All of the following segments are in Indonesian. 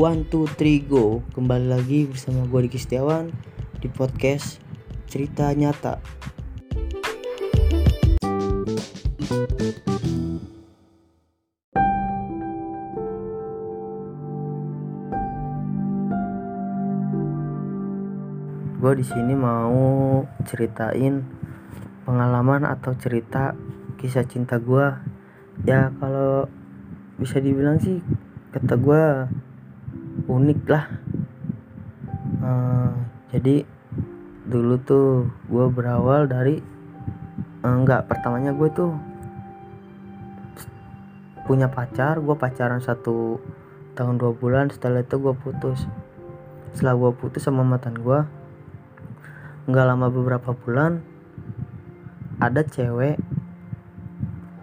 One, two, three, go. Kembali lagi bersama gue Diki Setiawan Di podcast Cerita Nyata. Gue di sini mau ceritain pengalaman atau cerita kisah cinta gue ya kalau bisa dibilang sih kata gue unik lah. Uh, jadi dulu tuh gue berawal dari uh, enggak pertamanya gue tuh punya pacar gue pacaran satu tahun dua bulan setelah itu gue putus. Setelah gue putus sama mantan gue nggak lama beberapa bulan ada cewek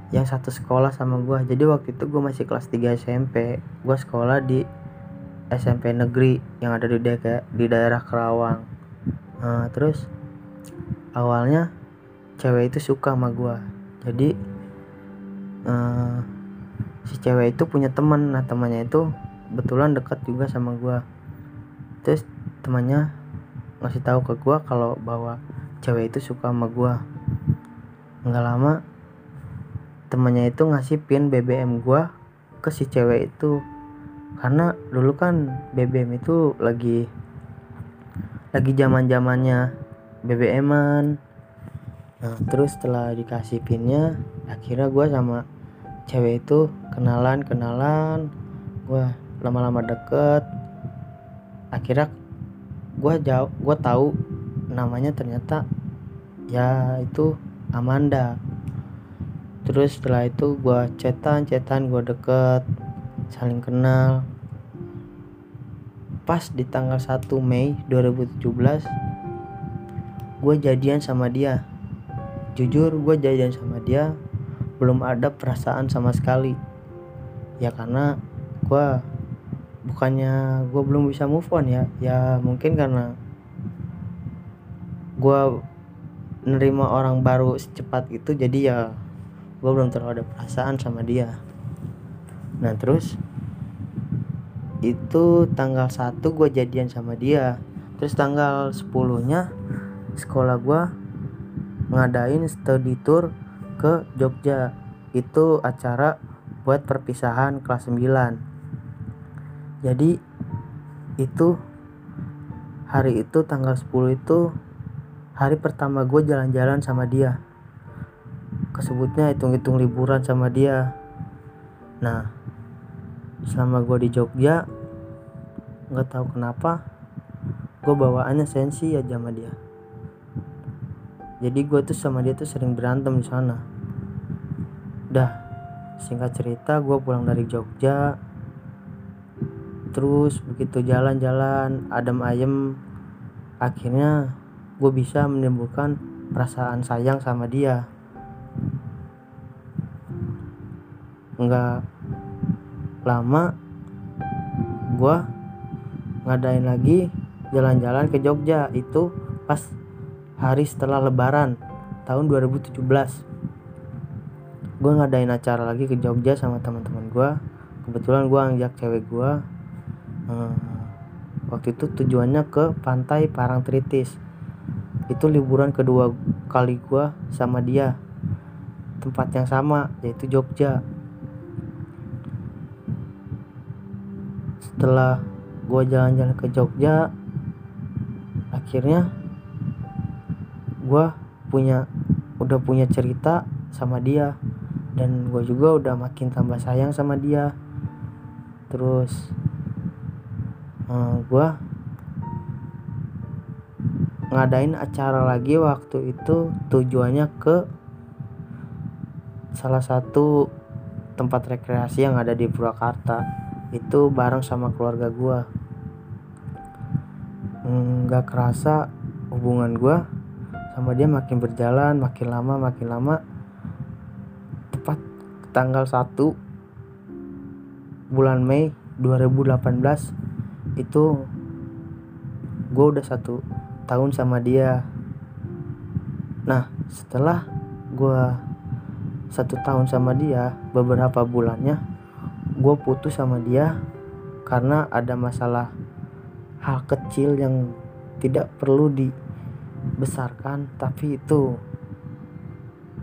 yang satu sekolah sama gue jadi waktu itu gue masih kelas 3 SMP gue sekolah di SMP negeri yang ada di, daerah di daerah Kerawang. Nah, terus awalnya cewek itu suka sama gue jadi uh, si cewek itu punya teman. Nah temannya itu betulan dekat juga sama gue terus temannya ngasih tahu ke gue kalau bahwa cewek itu suka sama gue nggak lama temannya itu ngasih pin BBM gua ke si cewek itu karena dulu kan BBM itu lagi lagi zaman zamannya BBM-an nah terus setelah dikasih pinnya akhirnya gua sama cewek itu kenalan kenalan gua lama-lama deket. Akhirnya gua jauh gua tahu namanya ternyata ya itu Amanda. Terus setelah itu gue chatan chatan gue deket saling kenal. Pas di tanggal 1 Mei 2017 gue jadian sama dia. Jujur gue jadian sama dia belum ada perasaan sama sekali. Ya karena gue bukannya gue belum bisa move on ya. Ya mungkin karena gue nerima orang baru secepat itu jadi ya gue belum terlalu ada perasaan sama dia nah terus itu tanggal 1 gue jadian sama dia. Terus tanggal 10 nya sekolah gue ngadain study tour ke Jogja. Itu acara buat perpisahan kelas 9 jadi itu hari itu tanggal 10 itu hari pertama gue jalan-jalan sama dia. Kesebutnya hitung-hitung liburan sama dia. Nah selama gue di Jogja nggak tahu kenapa gue bawaannya sensi aja sama dia. Jadi gue tuh sama dia tuh sering berantem di sana. Dah singkat cerita gue pulang dari Jogja terus begitu jalan-jalan adem ayem akhirnya gue bisa menimbulkan perasaan sayang sama dia. Nggak lama gue ngadain lagi jalan-jalan ke Jogja. Itu pas hari setelah lebaran tahun 2017 gue ngadain acara lagi ke Jogja sama teman-teman gue kebetulan gue ngajak cewek gue hmm, waktu itu tujuannya ke pantai Parangtritis itu liburan kedua kali gue sama dia. Tempat yang sama yaitu Jogja setelah gue jalan-jalan ke Jogja akhirnya gue punya udah punya cerita sama dia. Dan gue juga udah makin tambah sayang sama dia. Terus uh, eh, gue ngadain acara lagi waktu itu tujuannya ke salah satu tempat rekreasi yang ada di Purwakarta itu bareng sama keluarga gue nggak kerasa hubungan gue sama dia makin berjalan makin lama makin lama. Tepat tanggal 1 bulan Mei 2018 itu gue udah satu tahun sama dia. Nah setelah gue satu tahun sama dia beberapa bulannya gue putus sama dia karena ada masalah hal kecil yang tidak perlu dibesarkan. Tapi itu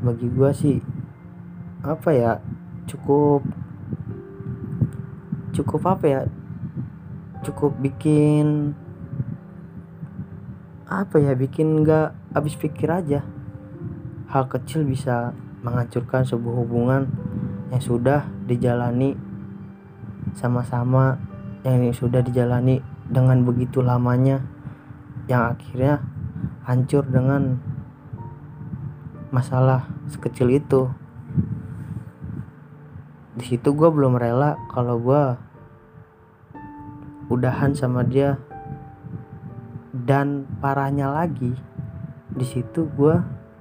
bagi gue sih apa ya cukup cukup apa ya cukup bikin apa ya bikin nggak habis pikir aja. Hal kecil bisa menghancurkan sebuah hubungan yang sudah dijalani sama-sama yang sudah dijalani dengan begitu lamanya yang akhirnya hancur dengan masalah sekecil itu. Di situ gue belum rela kalau gue udahan sama dia. Dan parahnya lagi di situ gue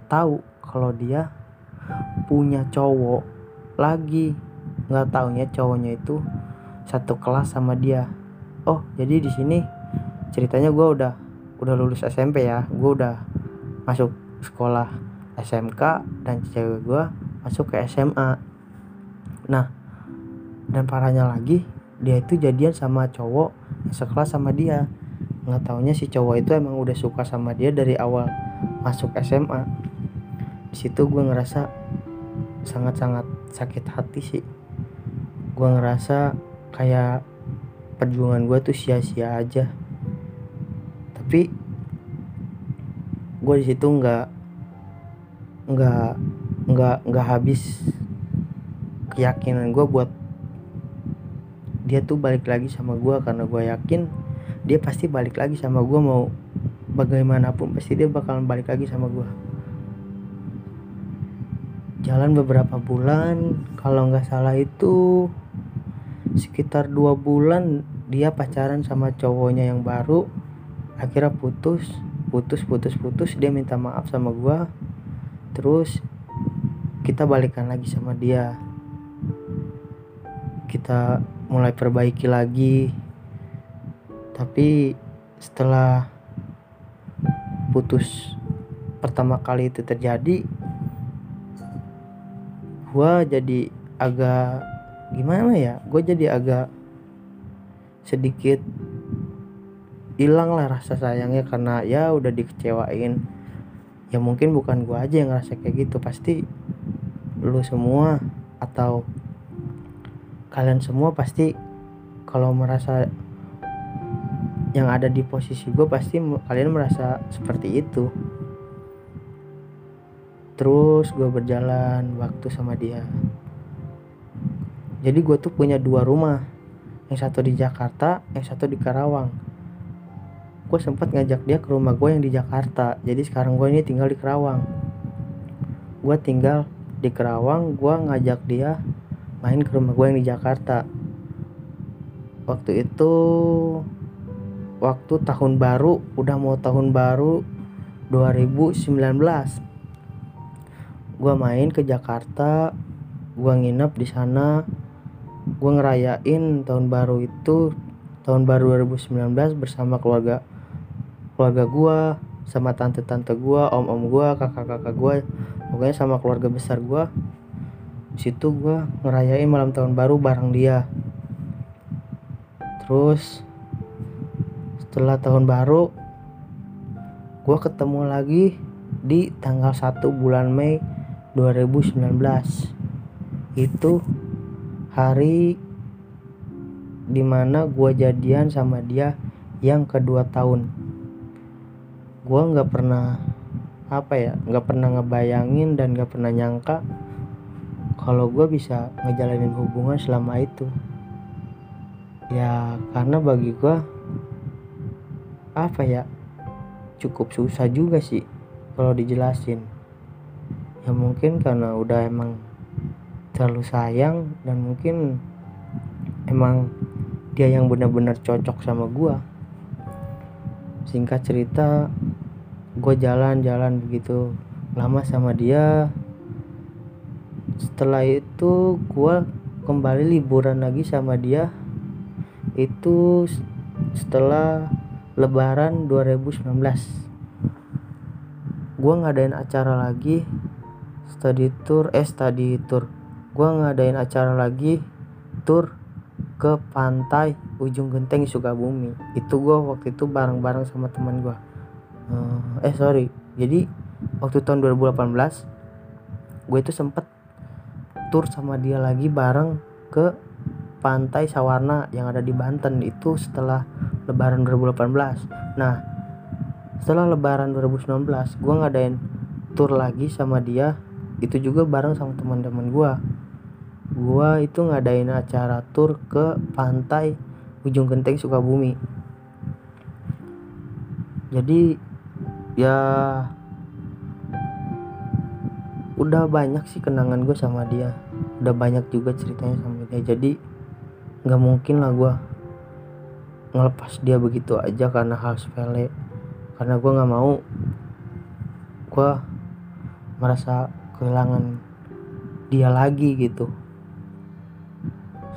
tahu kalau dia punya cowok lagi. Nggak taunya cowoknya itu satu kelas sama dia. Oh jadi di sini ceritanya gue udah udah lulus SMP ya. Gue udah masuk sekolah SMK dan cewek gue masuk ke SMA nah dan parahnya lagi dia itu jadian sama cowok yang sekelas sama dia. Nggak taunya si cowok itu emang udah suka sama dia dari awal masuk SMA di situ gue ngerasa sangat-sangat sakit hati sih. Gue ngerasa kayak perjuangan gue tuh sia-sia aja. Tapi gue di situ nggak nggak nggak nggak habis keyakinan gue buat dia tuh balik lagi sama gue karena gue yakin dia pasti balik lagi sama gue mau bagaimanapun pasti dia bakalan balik lagi sama gue jalan beberapa bulan kalau nggak salah itu sekitar dua bulan dia pacaran sama cowoknya yang baru akhirnya putus putus putus putus dia minta maaf sama gue terus kita balikan lagi sama dia. Kita mulai perbaiki lagi. Tapi setelah putus pertama kali itu terjadi gue jadi agak gimana ya? Gue jadi agak sedikit hilang lah rasa sayangnya karena ya udah dikecewain. Ya mungkin bukan gue aja yang ngerasa kayak gitu. Pasti lu semua atau kalian semua pasti kalau merasa yang ada di posisi gue pasti kalian merasa seperti itu. Terus gue berjalan waktu sama dia jadi gue tuh punya dua rumah. Yang satu di Jakarta yang satu di Karawang. Gue sempat ngajak dia ke rumah gue yang di Jakarta. Jadi sekarang gue ini tinggal di Karawang. Gue tinggal di Karawang gue ngajak dia main ke rumah gue yang di Jakarta. Waktu itu waktu tahun baru udah mau tahun baru 2019 gue main ke Jakarta gue nginep di sana gue ngerayain tahun baru itu tahun baru 2019 bersama keluarga keluarga gue sama tante-tante gue om-om gue kakak-kakak gue pokoknya sama keluarga besar gue situ gue ngerayain malam tahun baru bareng dia. Terus setelah tahun baru gue ketemu lagi di tanggal 1 bulan Mei 2019 itu hari di mana gue jadian sama dia yang kedua tahun. Gue nggak pernah apa ya nggak pernah ngebayangin dan nggak pernah nyangka kalau gue bisa ngejalanin hubungan selama itu. Ya karena bagi gue apa ya cukup susah juga sih kalau dijelasin. Ya mungkin karena udah emang terlalu sayang dan mungkin emang dia yang benar-benar cocok sama gua. Singkat cerita gue jalan-jalan begitu lama sama dia. Setelah itu gue kembali liburan lagi sama dia. Itu setelah lebaran 2019 gue ngadain acara lagi study tour eh study tour gue ngadain acara lagi tour ke pantai ujung genteng Sukabumi. Itu gue waktu itu bareng-bareng sama teman gue uh, eh sorry. Jadi waktu tahun 2018 gue itu sempet tur sama dia lagi bareng ke pantai Sawarna yang ada di Banten. Itu setelah lebaran 2018 nah setelah lebaran 2019 gue ngadain tur lagi sama dia. Itu juga bareng sama teman-teman gue gua itu ngadain acara tur ke pantai ujung genteng Sukabumi. Jadi ya udah banyak sih kenangan gue sama dia. Udah banyak juga ceritanya sama dia. Jadi nggak mungkin lah gue ngelepas dia begitu aja karena hal sepele. Karena gue nggak mau gue merasa kehilangan dia lagi gitu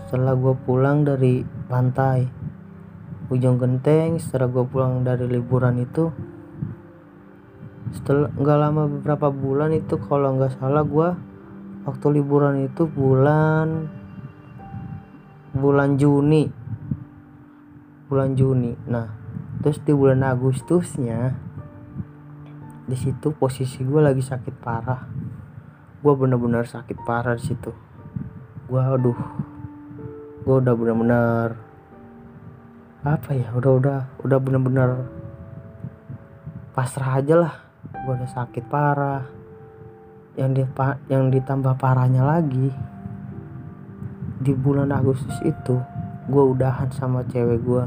setelah gue pulang dari pantai ujung genteng setelah gue pulang dari liburan itu setelah nggak lama beberapa bulan itu kalau nggak salah gue waktu liburan itu bulan bulan Juni. Bulan Juni. Nah terus di bulan Agustusnya di situ posisi gue lagi sakit parah. Gue bener-bener sakit parah di situ. Gue aduh gue udah bener-bener apa ya udah udah udah bener-bener pasrah aja lah. Gue udah sakit parah. Yang di yang ditambah parahnya lagi di bulan Agustus itu gue udahan sama cewek gue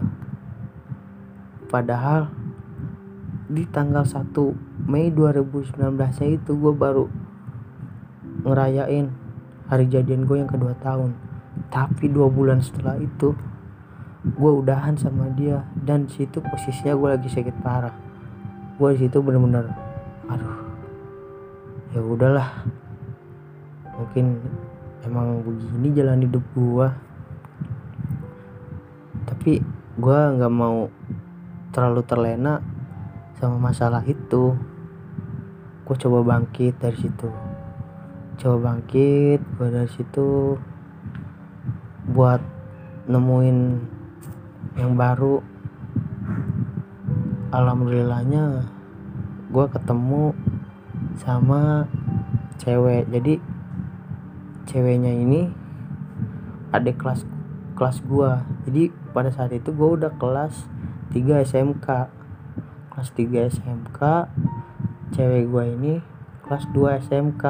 padahal di tanggal 1 Mei 2019 nya itu gue baru ngerayain hari jadian gue yang kedua tahun tapi dua bulan setelah itu gue udahan sama dia. Dan situ posisinya gue lagi sakit parah. Gue situ bener-bener aduh ya udahlah. Mungkin emang begini jalan hidup gue tapi gue nggak mau terlalu terlena sama masalah itu. Gue coba bangkit dari situ. Coba bangkit gue dari situ buat nemuin yang baru. Alhamdulillahnya gue ketemu sama cewek. Jadi ceweknya ini adik kelas kelas gue jadi pada saat itu gue udah kelas 3 SMK kelas 3 SMK cewek gue ini kelas 2 SMK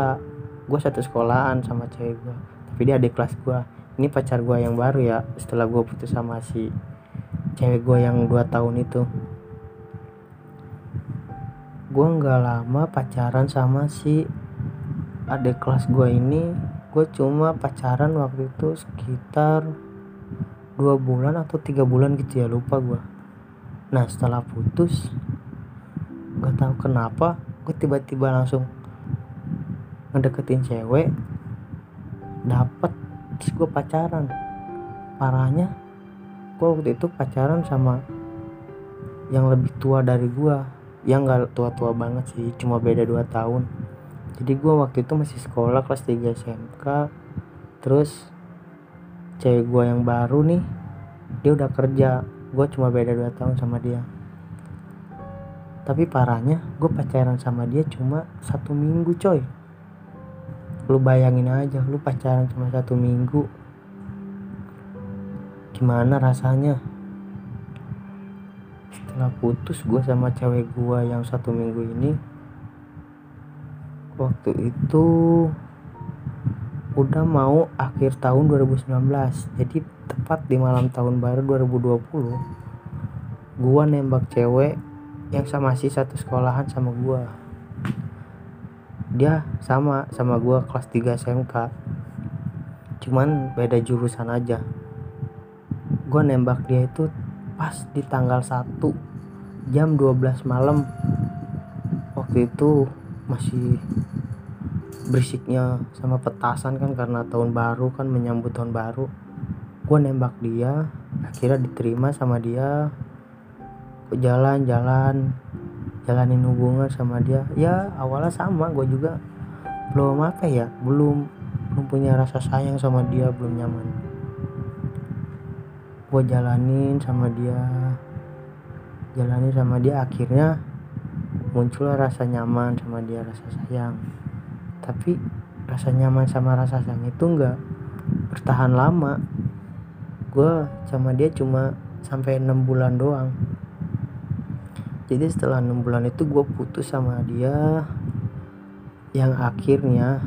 gue satu sekolahan sama cewek gue tapi dia adik kelas gue ini pacar gue yang baru ya setelah gue putus sama si cewek gue yang dua tahun itu. Gue nggak lama pacaran sama si adik kelas gue ini. Gue cuma pacaran waktu itu sekitar dua bulan atau tiga bulan gitu ya lupa gue nah setelah putus gak tahu kenapa gue tiba-tiba langsung ngedeketin cewek dapet terus gue pacaran. Parahnya gue waktu itu pacaran sama yang lebih tua dari gue yang gak tua-tua banget sih cuma beda 2 tahun. Jadi gue waktu itu masih sekolah kelas 3 SMK terus cewek gue yang baru nih dia udah kerja. Gue cuma beda 2 tahun sama dia. Tapi parahnya gue pacaran sama dia cuma satu minggu coy lu bayangin aja lu pacaran cuma satu minggu. Gimana rasanya? Setelah putus gue sama cewek gue yang satu minggu ini waktu itu udah mau akhir tahun 2019 jadi tepat di malam tahun baru 2020 gue nembak cewek yang sama sih satu sekolahan sama gue dia sama sama gue kelas 3 SMK cuman beda jurusan aja. Gue nembak dia itu pas di tanggal 1 jam 12 malam. Waktu itu masih berisiknya sama petasan kan karena tahun baru kan menyambut tahun baru. Gue nembak dia akhirnya diterima sama dia. Jalan-jalan jalanin hubungan sama dia. Ya awalnya sama gue juga belum apa ya belum belum punya rasa sayang sama dia belum nyaman. Gue jalanin sama dia jalanin sama dia. Akhirnya muncul rasa nyaman sama dia rasa sayang. Tapi rasa nyaman sama rasa sayang itu enggak bertahan lama. Gue sama dia cuma sampai enam bulan doang jadi setelah enam bulan itu gue putus sama dia. Yang akhirnya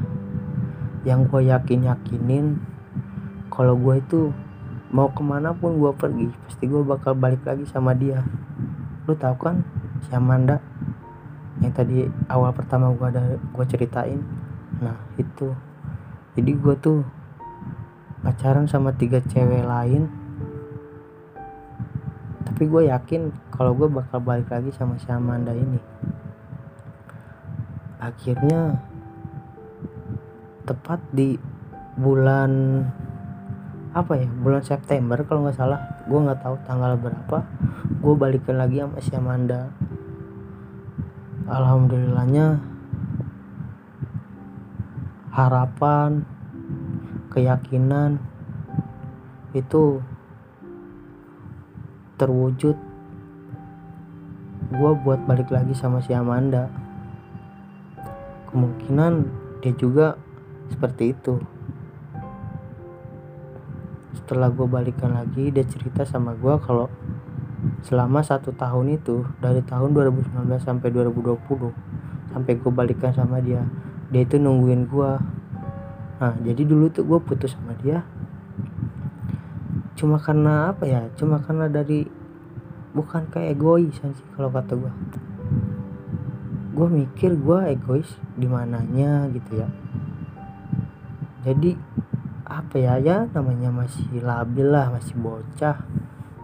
yang gue yakin yakinin kalau gue itu mau ke mana pun gue pergi pasti gue bakal balik lagi sama dia. Lu tahu kan si Amanda yang tadi awal pertama gue ada gue ceritain? Nah itu. Jadi gue tuh pacaran sama tiga cewek lain tapi gue yakin kalau gue bakal balik lagi sama si Amanda ini. Akhirnya tepat di bulan apa ya bulan September kalau nggak salah gue nggak tahu tanggal berapa gue balikan lagi sama si Amanda. Alhamdulillahnya harapan keyakinan itu terwujud. Gue buat balik lagi sama si Amanda. Kemungkinan dia juga seperti itu. Setelah gue balikan lagi dia cerita sama gue kalau selama satu tahun itu dari tahun 2019 sampai 2020 sampai gue balikan sama dia dia itu nungguin gue nah jadi dulu tuh gue putus sama dia cuma karena apa ya? Cuma karena dari bukan kayak egois sih kalau kata gue gue mikir gue egois di mananya gitu ya. Jadi apa ya? Ya namanya masih labil lah masih bocah.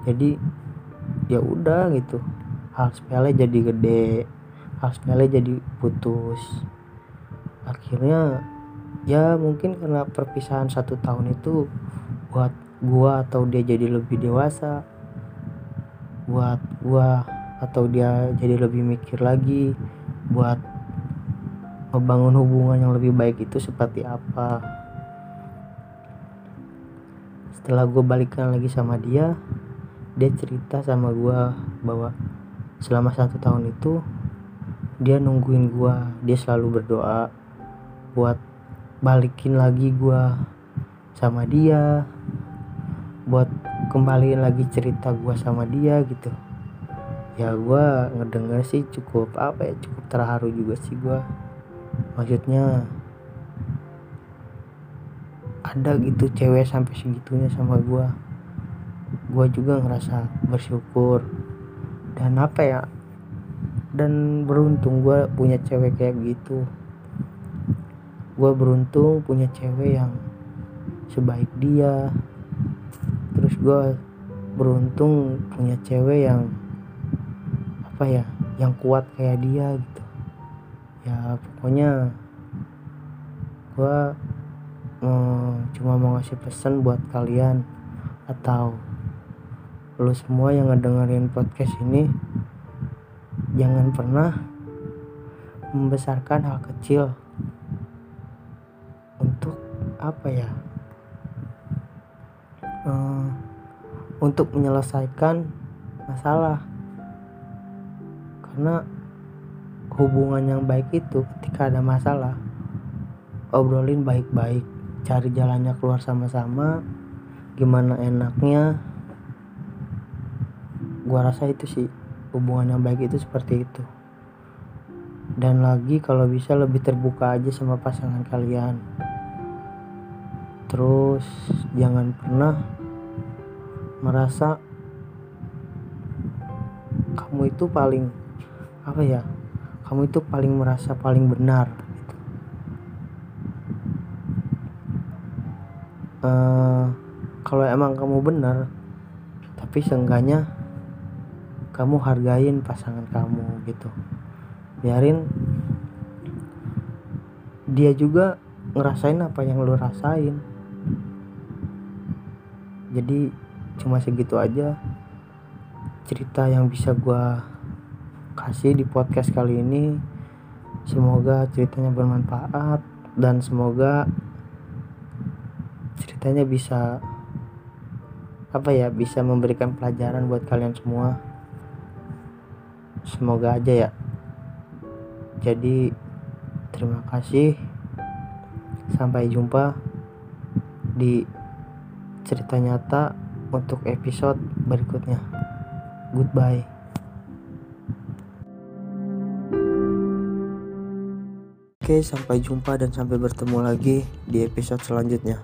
Jadi ya udah gitu. Hal sepele jadi gede hal sepele jadi putus. Akhirnya ya mungkin karena perpisahan satu tahun itu buat gua atau dia jadi lebih dewasa buat gua atau dia jadi lebih mikir lagi buat membangun hubungan yang lebih baik itu seperti apa. Setelah gue balikan lagi sama dia dia cerita sama gue bahwa selama satu tahun itu dia nungguin gue dia selalu berdoa buat balikin lagi gue sama dia buat kembaliin lagi cerita gue sama dia gitu. Ya gue ngedenger sih cukup apa ya cukup terharu juga sih gue maksudnya ada gitu cewek sampai segitunya sama gue gue juga ngerasa bersyukur. Dan apa ya dan beruntung gue punya cewek kayak gitu. Gue beruntung punya cewek yang sebaik dia gue beruntung punya cewek yang apa ya yang kuat kayak dia gitu. Ya pokoknya gue cuma mau ngasih pesan buat kalian atau lu semua yang ngedengerin podcast ini jangan pernah membesarkan hal kecil untuk apa ya hmm, untuk menyelesaikan masalah. Karena hubungan yang baik itu ketika ada masalah obrolin baik-baik cari jalannya keluar sama-sama gimana enaknya. Gua rasa itu sih hubungan yang baik itu seperti itu. Dan lagi kalau bisa lebih terbuka aja sama pasangan kalian. Terus jangan pernah merasa kamu itu paling apa ya kamu itu paling merasa paling benar uh, kalau emang kamu benar tapi seenggaknya kamu hargain pasangan kamu gitu. Biarin dia juga ngerasain apa yang lu rasain. Jadi cuma segitu aja cerita yang bisa gua kasih di podcast kali ini. Semoga ceritanya bermanfaat dan semoga ceritanya bisa apa ya bisa memberikan pelajaran buat kalian semua. Semoga aja ya. Jadi terima kasih. Sampai jumpa di cerita nyata untuk episode berikutnya goodbye Oke, sampai jumpa dan sampai bertemu lagi di episode selanjutnya.